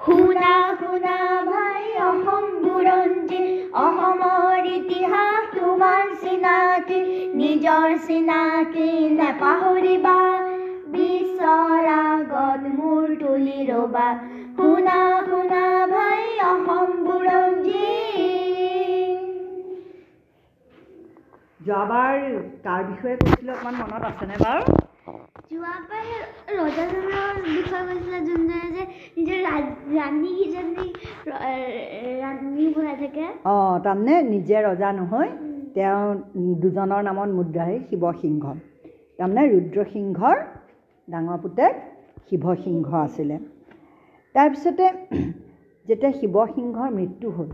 শুনা শুনা ভাই অসম বুৰঞ্জী অসমৰ ইতিহাস তোমাৰ চিনাকি নিজৰ চিনাকি নেপাহৰিবা বিশ্বৰ আগত মূৰ তুলি ৰবা শুনা শুনা ভাই অসম বুৰঞ্জী যোৱাবাৰ তাৰ বিষয়ে কৈছিলোঁ অকণমান মনত আছেনে বাৰু যোৱাবাৰ ৰজাজনৰ বিষয়ে কৈছিলে যোনজনে যে নিজৰ ৰাণীকেইজনীক ৰাণী বনাই থাকে অঁ তাৰমানে নিজে ৰজা নহয় তেওঁ দুজনৰ নামত মুদ্ৰাহে শিৱসিংহ তাৰমানে ৰুদ্ৰসিংহৰ ডাঙৰ পুতেক শিৱসিংহ আছিলে তাৰপিছতে যেতিয়া শিৱসিংহৰ মৃত্যু হ'ল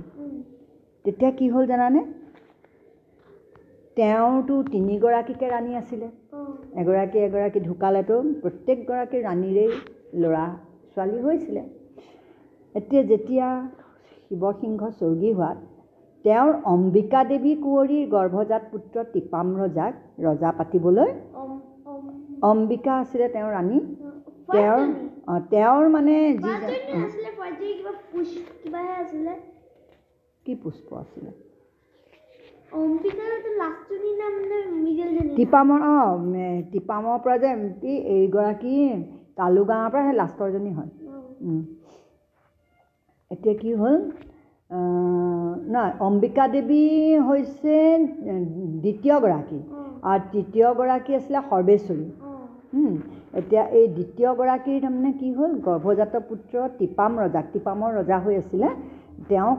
তেতিয়া কি হ'ল জানানে? তেওঁতো তিনিগৰাকীকে ৰাণী আছিলে। এগৰাকী এগৰাকী ঢুকালেতো প্ৰত্যেকগৰাকী ৰাণীৰেই ল'ৰা ছোৱালী হৈছিলে। এতিয়া যেতিয়া শিৱসিংহ স্বৰ্গী হোৱাত তেওঁৰ অম্বিকা দেৱী কুঁৱৰীৰ গৰ্ভজাত পুত্ৰ টিপাম ৰজাক ৰজা পাতিবলৈ অম্বিকা আছিলে তেওঁৰ ৰাণী। তেওঁৰ তেওঁৰ মানে যি কি পুষ্প আছিলে? টিপামৰ অঁ টিপামৰ পৰা যে কি এইগৰাকী তালু গাঁৱৰ পৰা সেই লাষ্টৰজনী হয়। এতিয়া কি হ'ল? নহয় অম্বিকা দেৱী হৈছে দ্বিতীয়গৰাকী। আৰু তৃতীয়গৰাকী আছিলে সৰ্বেশ্বৰী। এতিয়া এই দ্বিতীয়গৰাকীৰ তাৰমানে কি হ'ল? গৰ্ভজাত পুত্ৰ টিপাম ৰজা টিপামৰ ৰজা হৈ আছিলে। তেওঁক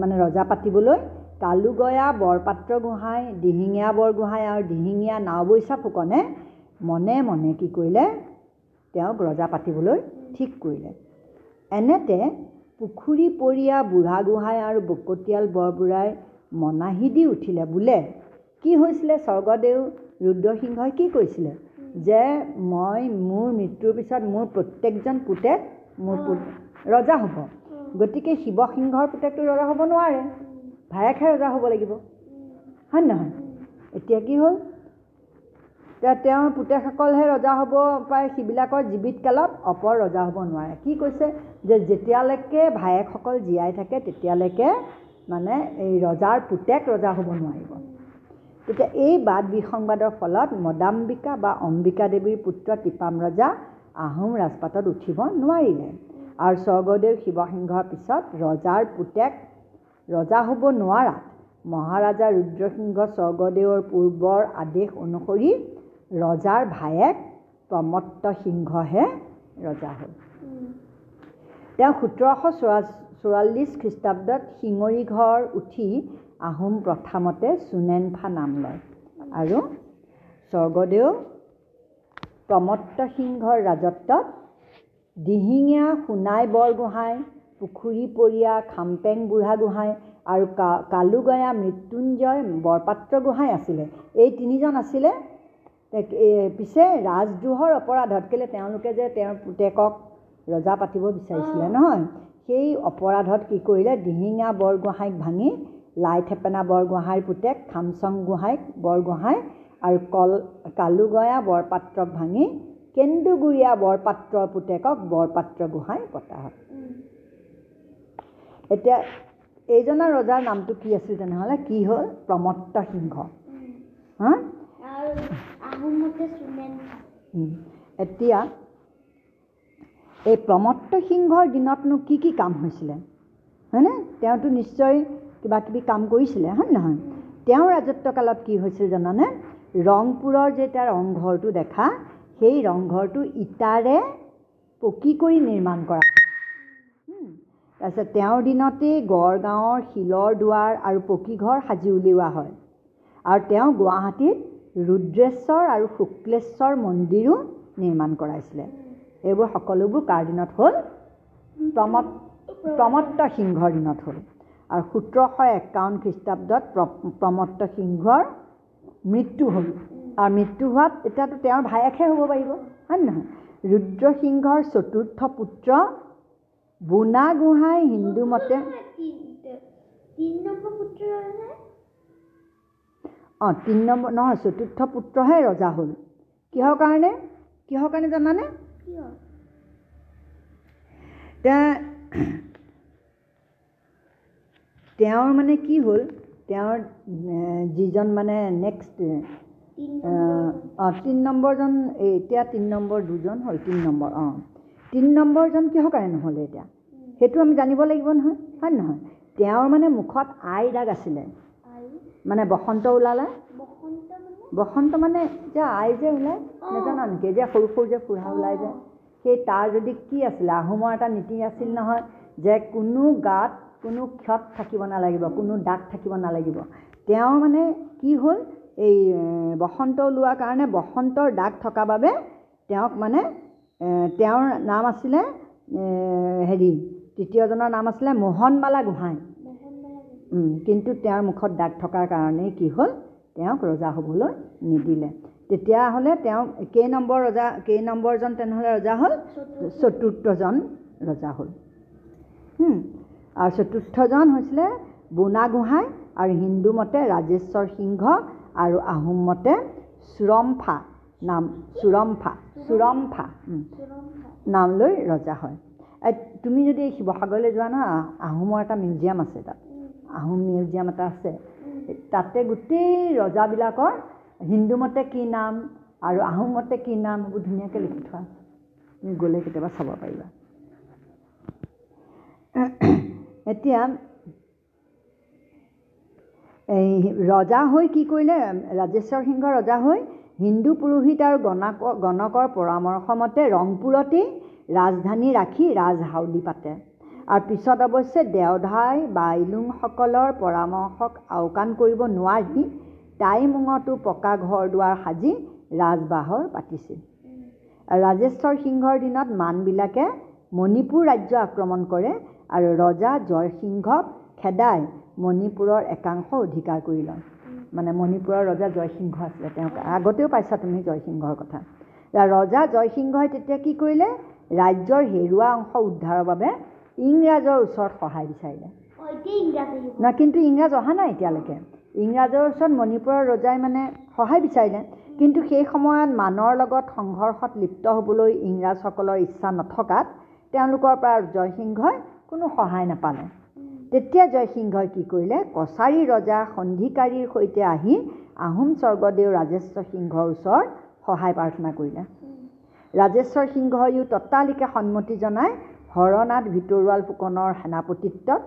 মানে ৰজা পাতিবলৈ কালুগয়া বৰপাত্ৰ গোহাঁই দিহিঙীয়া বৰগোহাঁই আৰু দিহিঙীয়া নাওবৈচা ফুকনে মনে মনে কি কৰিলে? তেওঁক ৰজা পাতিবলৈ ঠিক কৰিলে। এনেতে পুখুৰী পৰিয়া বুঢ়াগোহাঁই আৰু বকতীয়াল বৰবুঢ়াই মনাহি দি উঠিলে বোলে কি হৈছিলে স্বৰ্গদেউ? ৰুদ্ৰসিংহই কি কৈছিলে? যে মই মোৰ মৃত্যুৰ পিছত মোৰ প্ৰত্যেকজন পুতেক মোৰ ৰজা হ'ব। গতিকে শিৱসিংহৰ পুতেকটো ৰজা হ'ব নোৱাৰে। ভায়েকহে ৰজা হ'ব লাগিব। হয় নহয়? এতিয়া কি হ'ল? এতিয়া তেওঁৰ পুতেকসকলহে ৰজা হ'ব পাৰে সিবিলাকৰ জীৱিত কালত অপৰ ৰজা হ'ব নোৱাৰে। কি কৈছে? যে যেতিয়ালৈকে ভায়েকসকল জীয়াই থাকে তেতিয়ালৈকে মানে এই ৰজাৰ পুতেক ৰজা হ'ব নোৱাৰিব। তেতিয়া এই বাদ বিসংবাদৰ ফলত মদাম্বিকা বা অম্বিকা দেৱীৰ পুত্ৰ টিপাম ৰজা আহোম ৰাজপাতত উঠিব নোৱাৰিলে। আৰু স্বৰ্গদেউ শিৱসিংহৰ পিছত ৰজাৰ পুতেক ৰজা হ'ব নোৱাৰাত মহাৰাজা ৰুদ্ৰসিংহ স্বৰ্গদেৱৰ পূৰ্বৰ আদেশ অনুসৰি ৰজাৰ ভায়েক প্ৰমত্ত সিংহহে ৰজা হ'ল। তেওঁ সোতৰশ চৌৰা চৌৰাল্লিছ খ্ৰীষ্টাব্দত শিঙৰি ঘৰ উঠি আহোম প্ৰথামতে চুনেনফা নাম লয় আৰু স্বৰ্গদেউ প্ৰমত্ত সিংহৰ ৰাজত্বত দিহিঙীয়া সোণাই বৰগোহাঁই পুখুৰী পৰিয়া খামপেং বুঢ়াগোহাঁই আৰু কা কালুগয়া মৃত্যুঞ্জয় বৰপাত্ৰ গোহাঁই আছিলে। এই তিনিজন আছিলে। পিছে ৰাজদ্ৰোহৰ অপৰাধত কেলৈ তেওঁলোকে যে তেওঁৰ পুতেকক ৰজা পাতিব বিচাৰিছিলে নহয়? সেই অপৰাধত কি কৰিলে? দিহিঙা বৰগোহাঁইক ভাঙি লাই থেপেনা বৰগোহাঁইৰ পুতেক খামচং গোহাঁইক বৰগোহাঁই আৰু কল কালুগয়া বৰপাত্ৰক ভাঙি কেন্দুগুৰীয়া বৰপাত্ৰৰ পুতেকক বৰপাত্ৰ গোহাঁই পতা হয়। এতিয়া এইজনা ৰজাৰ নামটো কি আছিল তেনেহ'লে? কি হ'ল? প্ৰমত্ত সিংহ। হা? এতিয়া এই প্ৰমত্ত সিংহৰ দিনতনো কি কি কাম হৈছিলে? হয়নে? তেওঁতো নিশ্চয় কিবা কিবি কাম কৰিছিলে হয় নহয়? তেওঁৰ ৰাজত্বকালত কি হৈছিল জানানে? ৰংপুৰৰ যে তাৰ ৰংঘৰটো দেখা সেই ৰংঘৰটো ইটাৰে পকী কৰি নিৰ্মাণ কৰা তাৰপিছত তেওঁৰ দিনতেই গড়গাঁৱৰ শিলৰ দুৱাৰ আৰু পকীঘৰ সাজি উলিওৱা হয়। আৰু তেওঁ গুৱাহাটীত ৰুদ্ৰেশ্বৰ আৰু শুক্লেশ্বৰ মন্দিৰো নিৰ্মাণ কৰাইছিলে। এইবোৰ সকলোবোৰ কাৰ দিনত হ'ল? প্ৰমত প্ৰমত্ত সিংহৰ দিনত হ'ল। আৰু সোতৰশ একাৱন্ন খ্ৰীষ্টাব্দত প্ৰমত্ত সিংহৰ মৃত্যু হ'ল। আৰু মৃত্যু হোৱাত এতিয়াতো তেওঁৰ ভায়েকহে হ'ব পাৰিব হয় নহয়? ৰুদ্ৰসিংহৰ চতুৰ্থ পুত্ৰ বোনা গোহাঁই হিন্দু মতে অঁ তিনি নম্বৰ নহয় চতুৰ্থ পুত্ৰহে ৰজা হ'ল কিহৰ কাৰণে কিহৰ কাৰণে জানানে তেওঁৰ মানে কি হ'ল তেওঁৰ যিজন মানে নেক্সট অঁ তিনি নম্বৰজন এই এতিয়া তিনি নম্বৰ দুজন হ'ল তিনি নম্বৰ অঁ তিনি নম্বৰজন কিহৰ কাৰণে নহ'লে এতিয়া? সেইটো আমি জানিব লাগিব নহয় হয় নহয়? তেওঁৰ মানে মুখত আই দাগ আছিলে। মানে বসন্ত ওলালে। বসন্ত মানে? যে আই যে ওলায় নাজানা নেকি? যে সৰু সৰু যে ফুৰা ওলাই যায় সেই তাৰ যদি কি আছিলে? আহোমৰ এটা নীতি আছিল নহয় যে কোনো গাত কোনো ক্ষত থাকিব নালাগিব কোনো দাগ থাকিব নালাগিব। তেওঁ মানে কি হ'ল? এই বসন্ত ওলোৱাৰ কাৰণে বসন্তৰ দাগ থকা বাবে তেওঁক মানে তেওঁৰ নাম আছিলে হেৰি তৃতীয়জনৰ নাম আছিলে মোহনবালা গোহাঁই। কিন্তু তেওঁৰ মুখত দাগ থকাৰ কাৰণেই কি হ'ল তেওঁক ৰজা হ'বলৈ নিদিলে। তেতিয়াহ'লে তেওঁক কেই নম্বৰ ৰজা কেই নম্বৰজন তেনেহ'লে ৰজা হ'ল? চতুৰ্থজন ৰজা হ'ল। আৰু চতুৰ্থজন হৈছিলে বুঢ়াগোহাঁই আৰু হিন্দু মতে ৰাজেশ্বৰ সিংহ আৰু আহোম মতে চুৰমফা। নাম চুৰমফা চুৰমফা নাম লৈ ৰজা হয়। তুমি যদি শিৱসাগৰলৈ যোৱা ন আহোমৰ এটা মিউজিয়াম আছে তাত। আহোম মিউজিয়াম এটা আছে। তাতে গোটেই ৰজাবিলাকৰ হিন্দু মতে কি নাম আৰু আহোম মতে কি নাম সেইবোৰ ধুনীয়াকৈ লিখি থোৱা তুমি গ'লে কেতিয়াবা চাব পাৰিবা। এতিয়া এই ৰজা হৈ কি কৰিলে ৰাজেশ্বৰ সিংহ ৰজা হৈ হিন্দু পুৰোহিত আৰু গণক গণকৰ পৰামৰ্শ মতে ৰংপুৰতেই ৰাজধানী ৰাখি ৰাজহাউলি পাতে। আৰু পিছত অৱশ্যে দেওধাই বাইলুংসকলৰ পৰামৰ্শক আওকাণ কৰিব নোৱাৰি টাইমুঙতো পকা ঘৰ দুৱাৰ সাজি ৰাজবাহৰ পাতিছিল। ৰাজেশ্বৰ সিংহৰ দিনত মানবিলাকে মণিপুৰ ৰাজ্য আক্ৰমণ কৰে আৰু ৰজা জয়সিংহক খেদাই মণিপুৰৰ একাংশ অধিকাৰ কৰি লয়। মানে মণিপুৰৰ ৰজা জয়সিংহ আছিলে তেওঁক আগতেও পাইছা তুমি জয়সিংহৰ কথা। ৰজা জয়সিংহই তেতিয়া কি কৰিলে? ৰাজ্যৰ হেৰুৱা অংশ উদ্ধাৰৰ বাবে ইংৰাজৰ ওচৰত সহায় বিচাৰিলে। অঁ এতিয়া ইংৰাজ আহিব। না কিন্তু ইংৰাজ অহা নাই এতিয়ালৈকে। ইংৰাজৰ ওচৰত মণিপুৰৰ ৰজাই মানে সহায় বিচাৰিলে। কিন্তু সেই সময়ত মানৰ লগত সংঘৰ্ষত লিপ্ত হ'বলৈ ইংৰাজসকলৰ ইচ্ছা নথকাত তেওঁলোকৰ পৰা জয়সিংহই কোনো সহায় নাপালে। তেতিয়া জয়সিংহই কি কৰিলে? কছাৰী ৰজা সন্ধিকাৰীৰ সৈতে আহি আহোম স্বৰ্গদেউ ৰাজেশ্বৰ সিংহৰ ওচৰত সহায় প্ৰাৰ্থনা কৰিলে। ৰাজেশ্বৰ সিংহয়ো ততালিকে সন্মতি জনাই হৰনাথ ভিতৰুৱাল ফুকনৰ সেনাপতিত্বত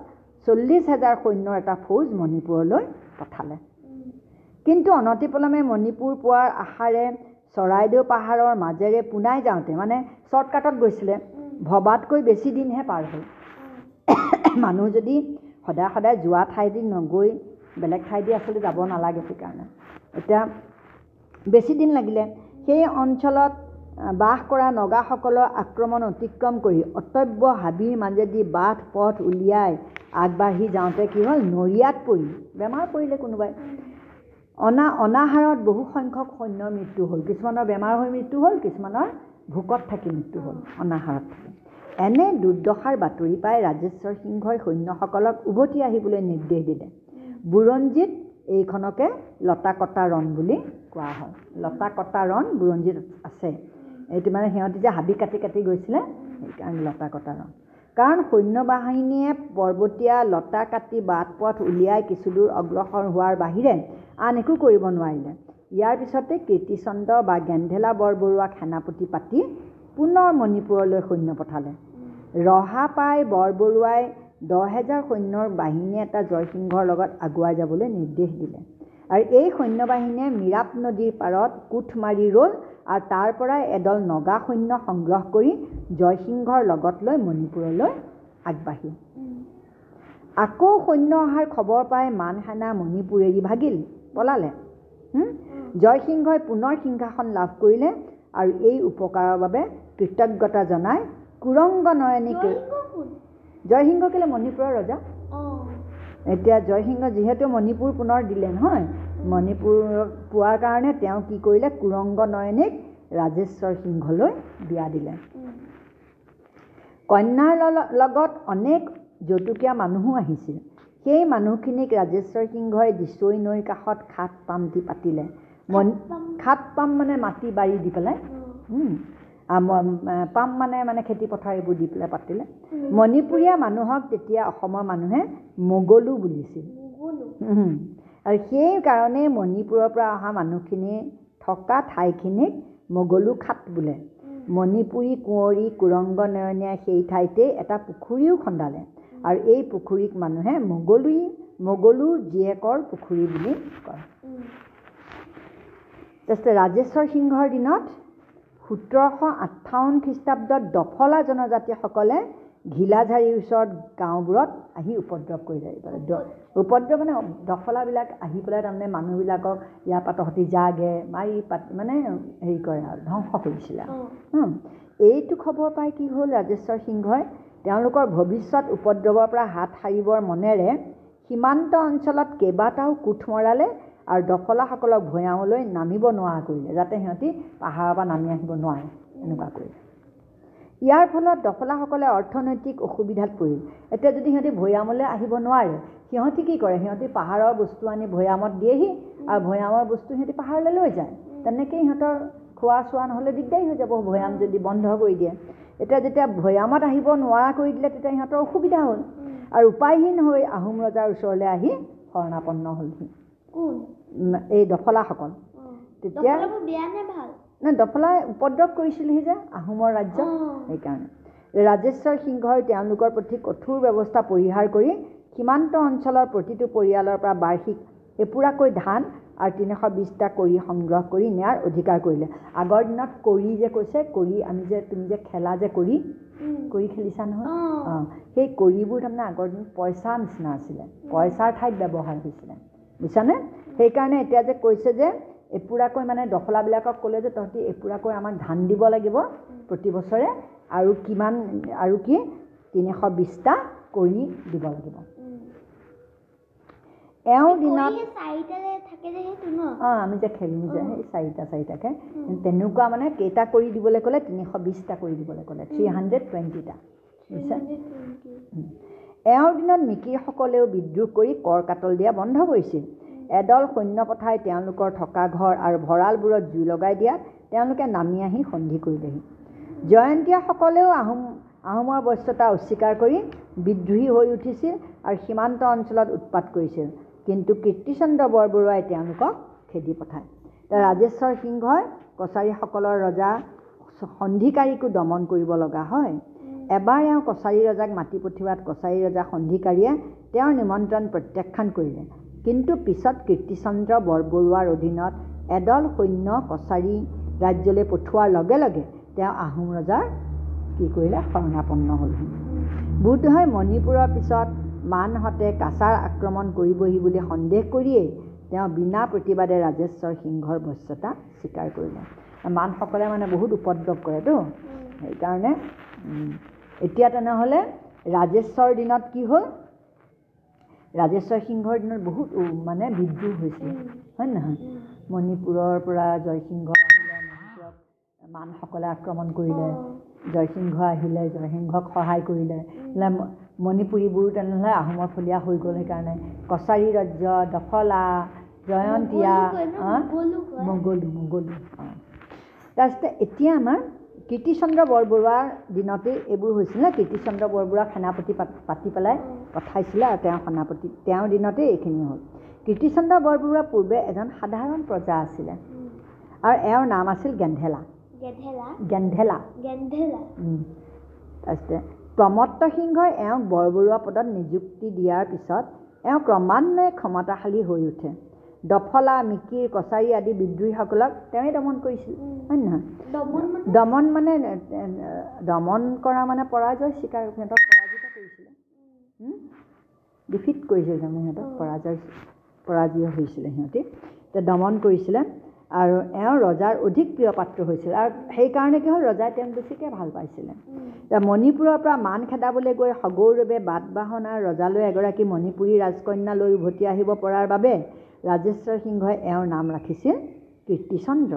চল্লিছ হাজাৰ সৈন্যৰ এটা ফৌজ মণিপুৰলৈ পঠালে। কিন্তু অনতিপলমে মণিপুৰ পোৱাৰ আশাৰে চৰাইদেউ পাহাৰৰ মাজেৰে পোনাই যাওঁতে মানে শ্বৰ্টকাটত গৈছিলে ভবাতকৈ বেছি দিনহে পাৰ হ'ল। মানুহ যদি সদায় সদায় যোৱা ঠাইদি নগৈ বেলেগ ঠাইদি আচলতে যাব নালাগে সেইকাৰণে এতিয়া বেছি দিন লাগিলে সেই অঞ্চলত বাস কৰা নগাসকলৰ আক্ৰমণ অতিক্ৰম কৰি অতব্য হাবিৰ মাজেদি বাট পথ উলিয়াই আগবাঢ়ি যাওঁতে কি হ'ল? নৰিয়াত পৰিল বেমাৰ পৰিলে কোনোবাই। অনা অনাহাৰত বহু সংখ্যক সৈন্যৰ মৃত্যু হ'ল। কিছুমানৰ বেমাৰ হৈ মৃত্যু হ'ল কিছুমানৰ ভোকত থাকি মৃত্যু হ'ল অনাহাৰত। থাকি এনে দুৰ্দশাৰ বাতৰি পাই ৰাজেশ্বৰ সিংহই সৈন্যসকলক উভতি আহিবলৈ নিৰ্দেশ দিলে। বুৰঞ্জীত এইখনকে লতা কটা ৰণ বুলি কোৱা হয়। লতা কটা ৰণ বুৰঞ্জীত আছে। এইটো মানে সিহঁতি যে হাবি কাটি কাটি গৈছিলে সেইকাৰণে লতা কটা ৰণ। কাৰণ সৈন্য বাহিনীয়ে পৰ্বতীয়া লতা কাটি বাট পথ উলিয়াই কিছুদূৰ অগ্ৰসৰ হোৱাৰ বাহিৰে আন একো কৰিব নোৱাৰিলে। ইয়াৰ পিছতে কীৰ্তিচন্দ্ৰ বা গেন্ধেলা বৰবৰুৱাক সেনাপতি পাতি পুনৰ মণিপুৰলৈ সৈন্য পঠালে। ৰহা পাই বৰবৰুৱাই দহ হেজাৰ সৈন্যৰ বাহিনী এটা জয়সিংহৰ লগত আগুৱাই যাবলৈ নিৰ্দেশ দিলে। আৰু এই সৈন্য বাহিনীয়ে মিৰাপ নদীৰ পাৰত কোঠ মাৰি ৰ'ল আৰু তাৰ পৰাই এদল নগা সৈন্য সংগ্ৰহ কৰি জয়সিংহৰ লগত লৈ মণিপুৰলৈ আগবাঢ়িল। আকৌ সৈন্য অহাৰ খবৰ পাই মান সেনা মণিপুৰ এৰি ভাগিল। পলালে? জয়সিংহই পুনৰ সিংহাসন লাভ কৰিলে আৰু এই উপকাৰৰ বাবে কৃতজ্ঞতা জনাই কুৰংগ নয়নীক জয়সিংহ কেলে মণিপুৰৰ ৰজা? এতিয়া জয়সিংহ যিহেতু মণিপুৰ পুনৰ দিলে নহয় মণিপুৰ পোৱাৰ কাৰণে তেওঁ কি কৰিলে? কুৰংগ নয়নীক ৰাজেশ্বৰ সিংহলৈ বিয়া দিলে। কন্যাৰ লগত অনেক জতুকীয়া মানুহো আহিছিল। সেই মানুহখিনিক ৰাজেশ্বৰ সিংহই দিচৈ নৈৰ কাষত খাট পাম দি পাতিলে। মন খাট পাম? মানে মাটি বাৰী দি পেলাই। পাম মানে মানে খেতি পথাৰ এইবোৰ দি পেলাই পাতিলে। মণিপুৰীয়া মানুহক তেতিয়া অসমৰ মানুহে মোগলো বুলিছিল। আৰু সেইকাৰণে মণিপুৰৰ পৰা অহা মানুহখিনি থকা ঠাইখিনিক মোগলো খাট বোলে। মণিপুৰী কুঁৱৰী কুৰংগ নয়নীয়া সেই ঠাইতে এটা পুখুৰীও খন্দালে। আৰু এই পুখুৰীক মানুহে মোগলী মোগলো জীয়েকৰ পুখুৰী বুলি কয়। তাৰপিছতে ৰাজেশ্বৰ সিংহৰ দিনত সোতৰশ আঠাৱন্ন খ্ৰীষ্টাব্দত দফলা জনজাতিসকলে ঘিলাঝাৰীৰ ওচৰত গাঁওবোৰত আহি উপদ্ৰৱ এইফালে দ- উপদ্ৰৱ মানে দফলাবিলাক আহি পেলাই তাৰমানে মানুহবিলাকক ইয়াৰ পৰা তহঁতি যাগে মাৰি পাতি মানে হেৰি কৰে আৰু ধ্বংস কৰিছিলে। আৰু। এইটো খবৰ পাই কি হ'ল ৰাজেশ্বৰ সিংহই? তেওঁলোকৰ ভৱিষ্যত উপদ্ৰৱৰ পৰা হাত সাৰিবৰ মনেৰে সীমান্ত অঞ্চলত কেইবাটাও কোঠ মৰালে আৰু দফলাসকলক ভৈয়ামলৈ নামিব নোৱাৰা কৰিলে যাতে সিহঁতি পাহাৰৰ পৰা নামি আহিব নোৱাৰে এনেকুৱা কৰিলে। ইয়াৰ ফলত দফলাসকলে অৰ্থনৈতিক অসুবিধাত পৰিল। এতিয়া যদি সিহঁতি ভৈয়ামলৈ আহিব নোৱাৰে সিহঁতি কি কৰে? সিহঁতি পাহাৰৰ বস্তু আনি ভৈয়ামত দিয়েহি আৰু ভৈয়ামৰ বস্তু সিহঁতি পাহাৰলৈ লৈ যায়। তেনেকেই সিহঁতৰ খোৱা চোৱা নহ'লে দিগদাৰী হৈ যাব ভৈয়াম যদি বন্ধ কৰি দিয়ে। এতিয়া যেতিয়া ভৈয়ামত আহিব নোৱাৰা কৰি দিলে তেতিয়া সিহঁতৰ অসুবিধা হ'ল। আৰু উপায়হীন হৈ আহোম ৰজাৰ ওচৰলৈ আহি শৰণাপন্ন হ'লহি। এই দফলাসকল তেতিয়া নাই দফলাই উপদ্ৰৱ কৰিছিলহি যে আহোমৰ ৰাজ্যত। অঁ। সেইকাৰণে। ৰাজেশ্বৰ সিংহই তেওঁলোকৰ প্ৰতি কঠোৰ ব্যৱস্থা পৰিহাৰ কৰি সীমান্ত অঞ্চলৰ প্ৰতিটো পৰিয়ালৰ পৰা বাৰ্ষিক এপোৰাকৈ ধান আৰু তিনিশ বিছটা কৰি সংগ্ৰহ কৰি নিয়াৰ অধিকাৰ কৰিলে। আগৰ দিনত কৰি যে কৈছে কৰি আমি যে তুমি যে খেলা যে কৰি কৰি খেলিছা নহয়? অঁ। অঁ। সেই কৰিবোৰ তাৰমানে আগৰ দিনত পইচাৰ নিচিনা আছিলে। পইচাৰ ঠাইত ব্যৱহাৰ হৈছিলে। বুজিছানে? সেইকাৰণে এতিয়া যে কৈছে যে এপোৰাকৈ মানে দফলাবিলাকক ক'লে যে তহঁতি এপোৰাকৈ আমাক ধান দিব লাগিব প্ৰতি বছৰে আৰু কিমান আৰু কি? তিনিশ বিছটা কৰি দিব লাগিব। এওঁৰ দিনত অঁ আমি যে খেলোঁ যে সেই চাৰিটা চাৰিটাকৈ তেনেকুৱা মানে কেইটা কৰি দিবলৈ ক'লে? তিনিশ বিছটা কৰি দিবলৈ ক'লে। থ্ৰী হাণ্ড্ৰেড টুৱেণ্টিটা বুজিছা। এওঁৰ দিনত মিকিৰসকলেও বিদ্ৰোহ কৰি কৰ কাটল দিয়া বন্ধ কৰিছিল। এদল সৈন্য পঠাই তেওঁলোকৰ থকা ঘৰ আৰু ভঁৰালবোৰত জুই লগাই দিয়াত তেওঁলোকে নামি আহি সন্ধি কৰিলেহি। জয়ন্তীয়াসকলেও আহোম আহোমৰ বশ্যতা অস্বীকাৰ কৰি বিদ্ৰোহী হৈ উঠিছিল আৰু সীমান্ত অঞ্চলত উৎপাত কৰিছিল। কিন্তু কীৰ্তিচন্দ্ৰ বৰবৰুৱাই তেওঁলোকক খেদি পঠায়। ৰাজেশ্বৰ সিংহই কছাৰীসকলৰ ৰজা সন্ধিকাৰীকো দমন কৰিব লগা হয়। এবাৰ এওঁ কছাৰী ৰজাক মাতি পঠিওৱাত কছাৰী ৰজা সন্ধিকাৰীয়ে তেওঁৰ নিমন্ত্ৰণ প্ৰত্যাখ্যান কৰিলে। কিন্তু পিছত কীৰ্তিচন্দ্ৰ বৰবৰুৱাৰ অধীনত এদল সৈন্য কছাৰী ৰাজ্যলৈ পঠোৱাৰ লগে লগে তেওঁ আহোম ৰজাৰ কি কৰিলে? শৰণাপন্ন হ'লহি। বোধ হয় মণিপুৰৰ পিছত মানহঁতে কাছাৰ আক্ৰমণ কৰিবহি বুলি সন্দেহ কৰিয়েই তেওঁ বিনা প্ৰতিবাদে ৰাজেশ্বৰ সিংহৰ বশ্যতা স্বীকাৰ কৰিলে। মানসকলে মানে বহুত উপদ্ৰৱ কৰেতো। সেইকাৰণে এতিয়া তেনেহ'লে ৰাজেশ্বৰ দিনত কি হ'ল? ৰাজেশ্বৰ সিংহৰ দিনত বহুত মানে বিদ্ৰোহ হৈছিল। হয় নহয়? মণিপুৰৰ পৰা জয়সিংহ আহিলে মণিপুৰত মানসকলে আক্ৰমণ কৰিলে। জয়সিংহ আহিলে জয়সিংহক সহায় কৰিলে। মণিপুৰীবোৰ তেনেহ'লে আহোমৰ ফলীয়া হৈ গ'ল সেইকাৰণে। কছাৰী ৰাজ্য দফলা জয়ন্তীয়া। মোগলো মোগলো অঁ। তাৰপিছতে এতিয়া আমাৰ কীৰ্তিচন্দ্ৰ বৰবৰুৱাৰ দিনতেই এইবোৰ হৈছিল। কীৰ্তিচন্দ্ৰ বৰবৰুৱাক সেনাপতি পাত পেলাই পঠাইছিলে আৰু তেওঁ সেনাপতি তেওঁৰ দিনতেই এইখিনি হ'ল। কীৰ্তিচন্দ্ৰ বৰবৰুৱা পূৰ্বে এজন সাধাৰণ প্ৰজা আছিলে আৰু এওঁৰ নাম আছিল গেন্ধেলা। গেন্ধেলা। তাৰপিছতে প্ৰমত্ত সিংহই এওঁক বৰবৰুৱা পদত নিযুক্তি দিয়াৰ পিছত এওঁ ক্ৰমান্বয়ে ক্ষমতাশালী হৈ উঠে। দফলা মিকিৰ কছাৰী আদি বিদ্ৰোহীসকলক তেওঁই দমন কৰিছিল। হয় নহয়? দমন মানে? দমন কৰা মানে পৰাজয় স্বীকাৰ সিহঁতক পৰাজিত কৰিছিলে। ডিফিট কৰিছিল তাৰমানে সিহঁতক পৰাজয় পৰাজয় হৈছিলে সিহঁতি। এতিয়া দমন কৰিছিলে আৰু এওঁ ৰজাৰ অধিক প্ৰিয় পাত্ৰ হৈছিল। আৰু সেইকাৰণে কি হ'ল ৰজাই তেওঁক বেছিকৈ ভাল পাইছিলে। মণিপুৰৰ পৰা মান খেদাবলৈ গৈ সগৌৰৱে বাট বাহনাৰ ৰজালৈ এগৰাকী মণিপুৰী ৰাজকন্যা লৈ উভতি আহিব পৰাৰ বাবে ৰাজেশ্বৰ সিংহই এওঁৰ নাম ৰাখিছিল কীৰ্তিচন্দ্ৰ।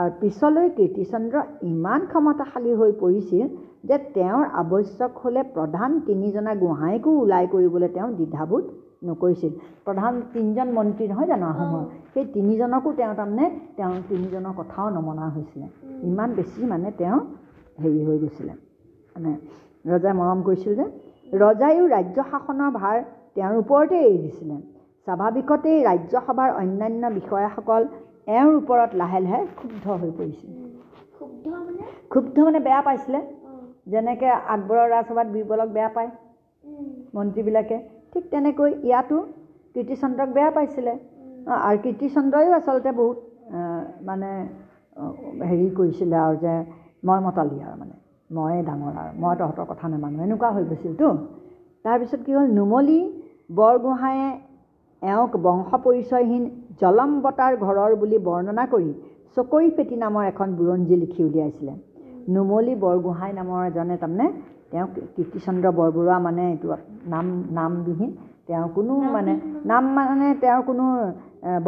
আৰু পিছলৈ কীৰ্তিচন্দ্ৰ ইমান ক্ষমতাশালী হৈ পৰিছিল যে তেওঁৰ আৱশ্যক হ'লে প্ৰধান তিনিজনা গোহাঁইকো ওলাই কৰিবলৈ তেওঁ দ্বিধাবোধ নকৰিছিল। প্ৰধান তিনিজন মন্ত্ৰী নহয় জানো আহোমৰ? সেই তিনিজনকো তেওঁ তাৰমানে তেওঁ তিনিজনৰ কথাও নমনা হৈছিলে। ইমান বেছি মানে তেওঁ হেৰি হৈ গৈছিলে। মানে ৰজাই মৰম কৰিছিল যে ৰজাইও ৰাজ্য শাসনৰ ভাৰ তেওঁৰ ওপৰতে এৰি দিছিলে। স্বাভাৱিকতেই ৰাজ্যসভাৰ অন্যান্য বিষয়াসকল এওঁৰ ওপৰত লাহে লাহে ক্ষুব্ধ হৈ পৰিছিল ক্ষুব্ধ মানে? বেয়া পাইছিলে। যেনেকৈ আকবৰৰ ৰাজসভাত বীৰবলক বেয়া পায় মন্ত্ৰীবিলাকে ঠিক তেনেকৈ ইয়াতো কীৰ্তিচন্দ্ৰক বেয়া পাইছিলে। আৰু কীৰ্তিচন্দ্ৰইও আচলতে বহুত মানে হেৰি কৰিছিলে আৰু যে মই মতালি আৰু মানে ময়ে ডাঙৰ আৰু মই তহঁতৰ কথা নামানো এনেকুৱা হৈ গৈছিলতো তাৰপিছত কি হ'ল নুমলী বৰগোহাঁয়ে এওঁক বংশ পৰিচয়হীন জলম্বতাৰ ঘৰৰ বুলি বৰ্ণনা কৰি চকৰি পেটী নামৰ এখন বুৰঞ্জী লিখি উলিয়াইছিলে। নুমলী বৰগোহাঁই নামৰ এজনে তাৰমানে তেওঁক কীৰ্তিচন্দ্ৰ বৰবৰুৱা মানে এইটো নাম নামবিহীন। তেওঁৰ কোনো মানে নাম মানে তেওঁৰ কোনো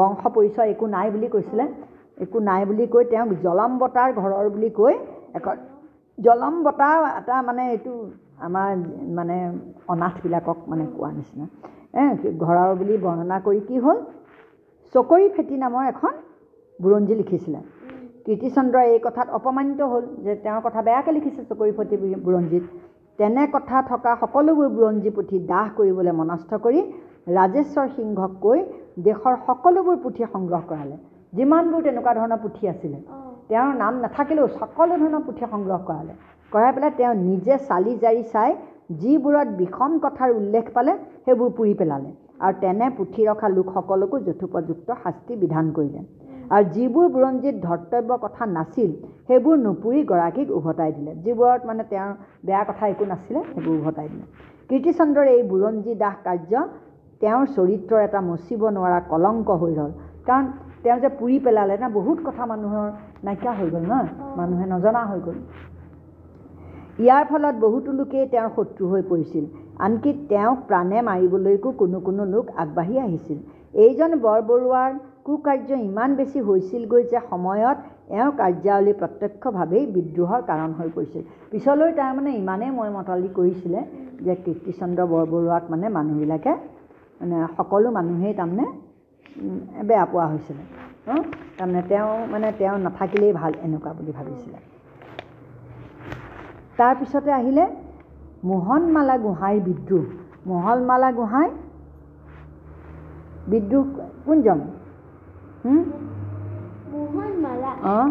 বংশ পৰিচয় একো নাই বুলি কৈছিলে। একো নাই বুলি কৈ তেওঁক জলম্বতাৰ ঘৰৰ বুলি কৈ এখন জলম্বতা এটা মানে এইটো আমাৰ মানে অনাথবিলাকক মানে কোৱা নিচিনা। ঘৰৰ বুলি বৰ্ণনা কৰি কি হ'ল? চকৰি ফেটি নামৰ এখন বুৰঞ্জী লিখিছিলে। কীৰ্তিচন্দ্ৰই এই কথাত অপমানিত হ'ল যে তেওঁৰ কথা বেয়াকৈ লিখিছে চকৰি ফেটি বুৰঞ্জীত। তেনে কথা থকা সকলোবোৰ বুৰঞ্জী পুথি দাহ কৰিবলৈ মনস্থ কৰি ৰাজেশ্বৰ সিংহক কৈ দেশৰ সকলোবোৰ পুথি সংগ্ৰহ কৰালে। যিমানবোৰ তেনেকুৱা ধৰণৰ পুথি আছিলে। তেওঁৰ নাম নাথাকিলেও সকলো ধৰণৰ পুথি সংগ্ৰহ কৰালে কৰাই পেলাই তেওঁ নিজে চালি জাৰি চাই যিবোৰত বিষম কথাৰ উল্লেখ পালে সেইবোৰ পুৰি পেলালে। আৰু তেনে পুথি ৰখা লোকসকলকো যথোপযুক্ত শাস্তি বিধান কৰিলে। আৰু যিবোৰ বুৰঞ্জীত ধৰ্তব্য কথা নাছিল সেইবোৰ নুপুৰি গৰাকীক উভতাই দিলে। যিবোৰত মানে তেওঁৰ বেয়া কথা একো নাছিলে সেইবোৰ উভতাই দিলে। কীৰ্তিচন্দ্ৰৰ এই বুৰঞ্জী দাহ কাৰ্য তেওঁৰ চৰিত্ৰৰ এটা মচিব নোৱাৰা কলংক হৈ ৰ'ল। কাৰণ তেওঁ যে পুৰি পেলালে না বহুত কথা মানুহৰ নাইকিয়া হৈ গ'ল নহয় মানুহে নজনা হৈ গ'ল। ইয়াৰ ফলত বহুতো লোকেই তেওঁৰ শত্ৰু হৈ পৰিছিল। আনকি তেওঁক প্ৰাণে মাৰিবলৈকো কোনো কোনো লোক আগবাঢ়ি আহিছিল। এইজন বৰবৰুৱাৰ কুকাৰ্য ইমান বেছি হৈছিলগৈ যে সময়ত এওঁৰ কাৰ্যাৱলী প্ৰত্যক্ষভাৱেই বিদ্ৰোহৰ কাৰণ হৈ পৰিছিল। পিছলৈ তাৰমানে ইমানেই মই মতালি কৰিছিলে যে কীৰ্তিচন্দ্ৰ বৰবৰুৱাক মানে মানুহবিলাকে মানে সকলো মানুহেই তাৰমানে বেয়া পোৱা হৈছিলে। তাৰমানে তেওঁ মানে তেওঁ নাথাকিলেই ভাল এনেকুৱা বুলি ভাবিছিলে। তাৰপিছতে আহিলে মোহনমালা গোহাঁইৰ বিদ্ৰোহ। মোহনমালা গোহাঁই বিদ্ৰোহ কোনজন? অঁ।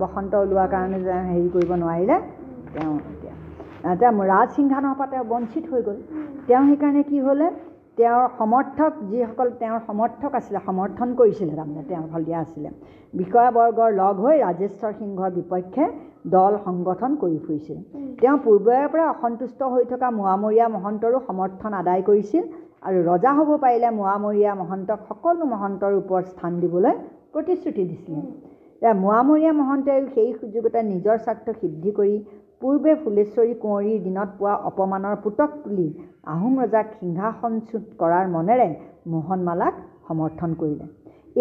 বসন্ত ওলোৱাৰ কাৰণে যে হেৰি কৰিব নোৱাৰিলে তেওঁ এতিয়া ৰাজ সিংহাসনৰ পৰা তেওঁ বঞ্চিত হৈ গ'ল। তেওঁ সেইকাৰণে কি হ'লে তেওঁৰ সমৰ্থক যিসকল তেওঁৰ সমৰ্থক আছিলে সমৰ্থন কৰিছিলে তাৰমানে তেওঁৰ ফলীয়া আছিলে। বিষয়াবৰ্গৰ লগ হৈ ৰাজেশ্বৰ সিংহৰ বিপক্ষে দল সংগঠন কৰি ফুৰিছিল। তেওঁ পূৰ্বৰে পৰা অসন্তুষ্ট হৈ থকা মোৱামৰীয়া মহন্তৰো সমৰ্থন আদায় কৰিছিল আৰু ৰজা হ'ব পাৰিলে মোৱামৰীয়া মহন্তক সকলো মহন্তৰ ওপৰত স্থান দিবলৈ প্ৰতিশ্ৰুতি দিছিলে। মোৱামৰীয়া মহন্তই সেই সুযোগতে নিজৰ স্বাৰ্থ সিদ্ধি কৰি পূৰ্বে ফুলেশ্বৰী কুঁৱৰীৰ দিনত পোৱা অপমানৰ পুতক তুলি আহোম ৰজাক সিংহাসনচ্যুত কৰাৰ মনেৰে মোহনমালাক সমৰ্থন কৰিলে।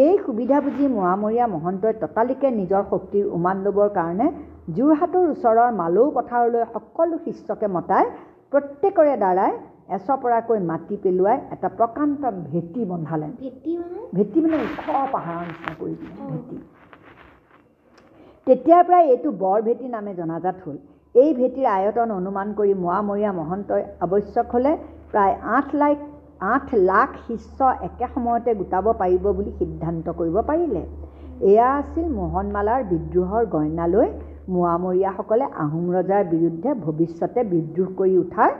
এই সুবিধা বুজি মোৱামৰীয়া মহন্তই ততালিকে নিজৰ শক্তিৰ উমান ল'বৰ কাৰণে যোৰহাটৰ ওচৰৰ মালৌ পথাৰলৈ সকলো শিষ্যকে মতাই প্ৰত্যেকৰে দ্বাৰাই এচপৰাকৈ মাটি পেলোৱাই এটা প্ৰকাণ্ড ভেটি বন্ধালে। ভেটি মানে? ভেটি মানে ওখ পাহাৰৰ নিচিনা কৰি দিলে ভেটি। তেতিয়াৰ পৰাই এইটো বৰ ভেটি নামে জনাজাত হ'ল। এই ভেটিৰ আয়তন অনুমান কৰি মোৱামৰীয়া মহন্তই আৱশ্যক হ'লে প্ৰায় আঠ লাখ আঠ লাখ শিষ্য একে সময়তে গোটাব পাৰিব বুলি সিদ্ধান্ত কৰিব পাৰিলে। এয়া আছিল মোহনমালাৰ বিদ্ৰোহৰ গইনা লৈ মোৱামৰীয়াসকলে আহোম ৰজাৰ বিৰুদ্ধে ভৱিষ্যতে বিদ্ৰোহ কৰি উঠাৰ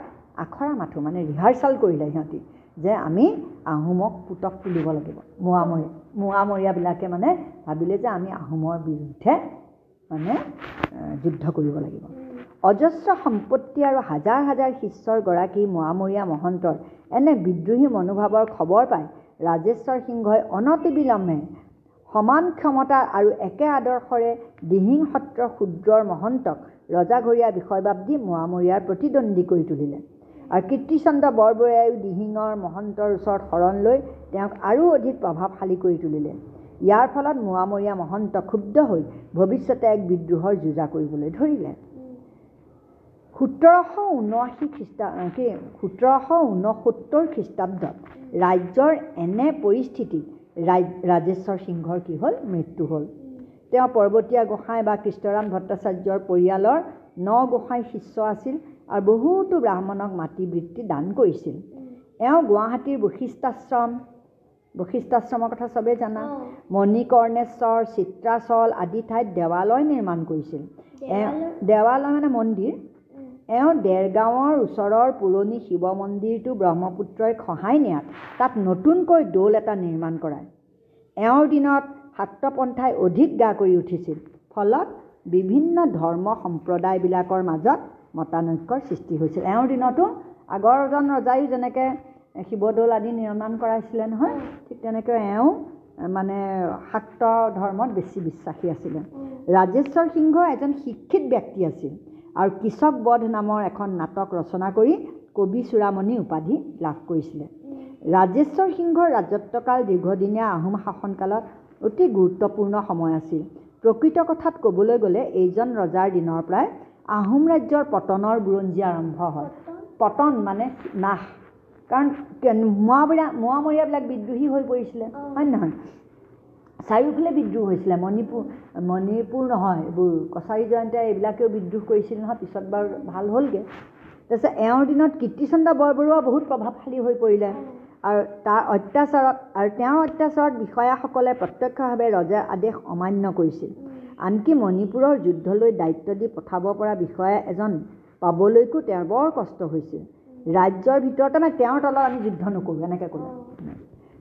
আখৰা মাথো মানে ৰিহাৰ্চেল কৰিলে সিহঁতি যে আমি আহোমক পুতক তুলিব লাগিব। মোৱামৰীয়া মোৱামৰীয়াবিলাকে মানে ভাবিলে যে আমি আহোমৰ বিৰুদ্ধে মানে যুদ্ধ কৰিব লাগিব। অজস্ৰ সম্পত্তি আৰু হাজাৰ হাজাৰ শিষ্যৰ গৰাকী মোৱামৰীয়া মহন্তৰ এনে বিদ্ৰোহী মনোভাৱৰ খবৰ পাই ৰাজেশ্বৰ সিংহই অনতিবিলম্বে সমান ক্ষমতা আৰু একে আদৰ্শৰে দিহিং সত্ৰৰ ক্ষুদ্ৰৰ মহন্তক ৰজাঘৰীয়া বিষয়বাব দি মোৱামৰীয়াৰ প্ৰতিদ্বন্দ্বী কৰি তুলিলে। আৰু কীৰ্তিচন্দ্ৰ বৰবৰুৱাইও দিহিঙৰ মহন্তৰ ওচৰত শৰণ লৈ তেওঁক আৰু অধিক প্ৰভাৱশালী কৰি তুলিলে। ইয়াৰ ফলত মোৱামৰীয়া মহন্ত ক্ষুব্ধ হৈ ভৱিষ্যতে এক বিদ্ৰোহৰ যোজা কৰিবলৈ ধৰিলে। সোতৰশ ঊনাশী খ্ৰীষ্টা কি সোতৰশ ঊনসত্তৰ খ্ৰীষ্টাব্দত ৰাজ্যৰ এনে পৰিস্থিতিত ৰাজ ৰাজেশ্বৰ সিংহৰ কি হ'ল? মৃত্যু হ'ল। তেওঁ পৰ্বতীয়া গোসাঁই বা কৃষ্ণৰাম ভট্টাচাৰ্যৰ পৰিয়ালৰ ন গোসাঁই শিষ্য আছিল আৰু বহুতো ব্ৰাহ্মণক মাতৃবৃত্তি দান কৰিছিল। এওঁ গুৱাহাটীৰ বশিষ্ঠাশ্ৰম বশিষ্ঠাশ্ৰমৰ কথা চবেই জানা। মণিকৰ্ণেশ্বৰ চিত্ৰাচল আদি ঠাইত দেৱালয় নিৰ্মাণ কৰিছিল। দেৱালয়? মানে মন্দিৰ। এওঁ ডেৰগাঁৱৰ ওচৰৰ পুৰণি শিৱ মন্দিৰটো ব্ৰহ্মপুত্ৰই খহাই নিয়াত তাত নতুনকৈ দৌল এটা নিৰ্মাণ কৰায়। এওঁৰ দিনত শাক্তপন্থাই অধিক গা কৰি উঠিছিল ফলত বিভিন্ন ধৰ্ম সম্প্ৰদায়বিলাকৰ মাজত মতানৈক্যৰ সৃষ্টি হৈছিল। এওঁৰ দিনতো আগৰজন ৰজায়ো যেনেকৈ শিৱদৌল আদি নিৰ্মাণ কৰাইছিলে নহয় ঠিক তেনেকৈ এওঁ মানে শাক্ত ধৰ্মত বেছি বিশ্বাসী আছিলে। ৰাজেশ্বৰ সিংহ এজন শিক্ষিত ব্যক্তি আছিল। আৰু কৃষক বধ নামৰ এখন নাটক ৰচনা কৰি কবি চূড়ামণি উপাধি লাভ কৰিছিলে। ৰাজেশ্বৰ সিংহৰ ৰাজত্বকাল দীৰ্ঘদিনীয়া আহোম শাসনকালত অতি গুৰুত্বপূৰ্ণ সময় আছিল। প্ৰকৃত কথাত ক'বলৈ গ'লে এইজন ৰজাৰ দিনৰ পৰাই আহোম ৰাজ্যৰ পতনৰ বুৰঞ্জী আৰম্ভ হয়। পতন মানে নাশ। কাৰণ মোৱামৰীয়া মোৱামৰীয়াবিলাক বিদ্ৰোহী হৈ পৰিছিলে। হয় নহয়? চাৰিওফালে বিদ্ৰোহ হৈছিলে মণিপুৰ মণিপুৰ নহয় এইবোৰ কছাৰী জয়ন্তীয়ে এইবিলাকেও বিদ্ৰোহ কৰিছিল নহয় পিছত বাৰু ভাল হ'লগৈ। তাৰপিছত এওঁৰ দিনত কীৰ্তিচন্দ্ৰ বৰবৰুৱা বহুত প্ৰভাৱশালী হৈ পৰিলে। আৰু তাৰ অত্যাচাৰত আৰু তেওঁৰ অত্যাচাৰত বিষয়াসকলে প্ৰত্যক্ষভাৱে ৰজাৰ আদেশ অমান্য কৰিছিল। আনকি মণিপুৰৰ যুদ্ধলৈ দায়িত্ব দি পঠাব পৰা বিষয়া এজন পাবলৈকো তেওঁৰ বৰ কষ্ট হৈছিল। ৰাজ্যৰ ভিতৰত তাৰমানে তেওঁৰ তলত আমি যুদ্ধ নকৰোঁ এনেকৈ ক'লে।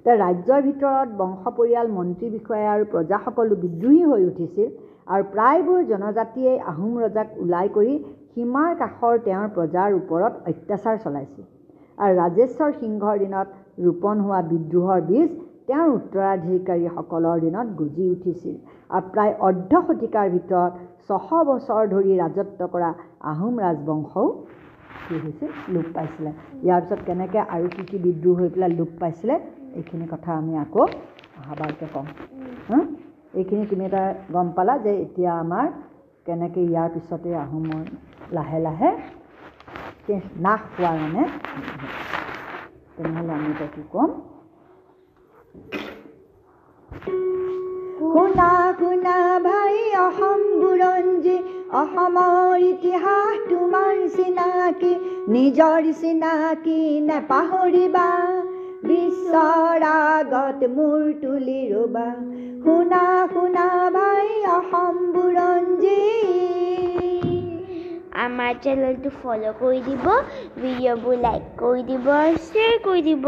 ৰাজ্যৰ ভিতৰত বংশ পৰিয়াল মন্ত্ৰী বিষয়া আৰু প্ৰজাসকলো বিদ্ৰোহী হৈ উঠিছিল আৰু প্ৰায়বোৰ জনজাতিয়ে আহোম ৰজাক ওলাই কৰি সীমাৰ কাষৰ তেওঁৰ প্ৰজাৰ ওপৰত অত্যাচাৰ চলাইছিল। আৰু ৰাজেশ্বৰ সিংহৰ দিনত ৰোপণ হোৱা বিদ্ৰোহৰ বীজ তেওঁৰ উত্তৰাধিকাৰীসকলৰ দিনত গজি উঠিছিল আৰু প্ৰায় অৰ্ধ শতিকাৰ ভিতৰত ছশ বছৰ ধৰি ৰাজত্ব কৰা আহোম ৰাজবংশও কি হৈছিল? লোপ পাইছিলে। ইয়াৰ পিছত কেনেকৈ আৰু কি কি বিদ্ৰোহ হৈ পেলাই লোপ পাইছিলে? এইখিনি কথা আমি আকৌ অহাবাৰকৈ হা? এইখিনি তুমি এটা গম পালা যে এতিয়া আমাৰ কেনেকৈ ইয়াৰ পিছতে আহোমৰ লাহে লাহে নাশ হোৱাৰ মানে তেনেহ'লে আমি এতিয়া কি ক'ম? শুনা শুনা ভাই অসম বুৰঞ্জী অসমৰ ইতিহাস তোমাৰ চিনাকি নিজৰ চিনাকি নেপাহৰিবা। বিশ্বৰ আগত মূৰ তুলি ৰ'বা শুনা শুনা ভাই অসম বুৰঞ্জী আমাৰ চেনেলটো ফ'ল' কৰি দিব ভিডিঅ'বোৰ লাইক কৰি দিব আৰু শ্বেয়াৰ কৰি দিব।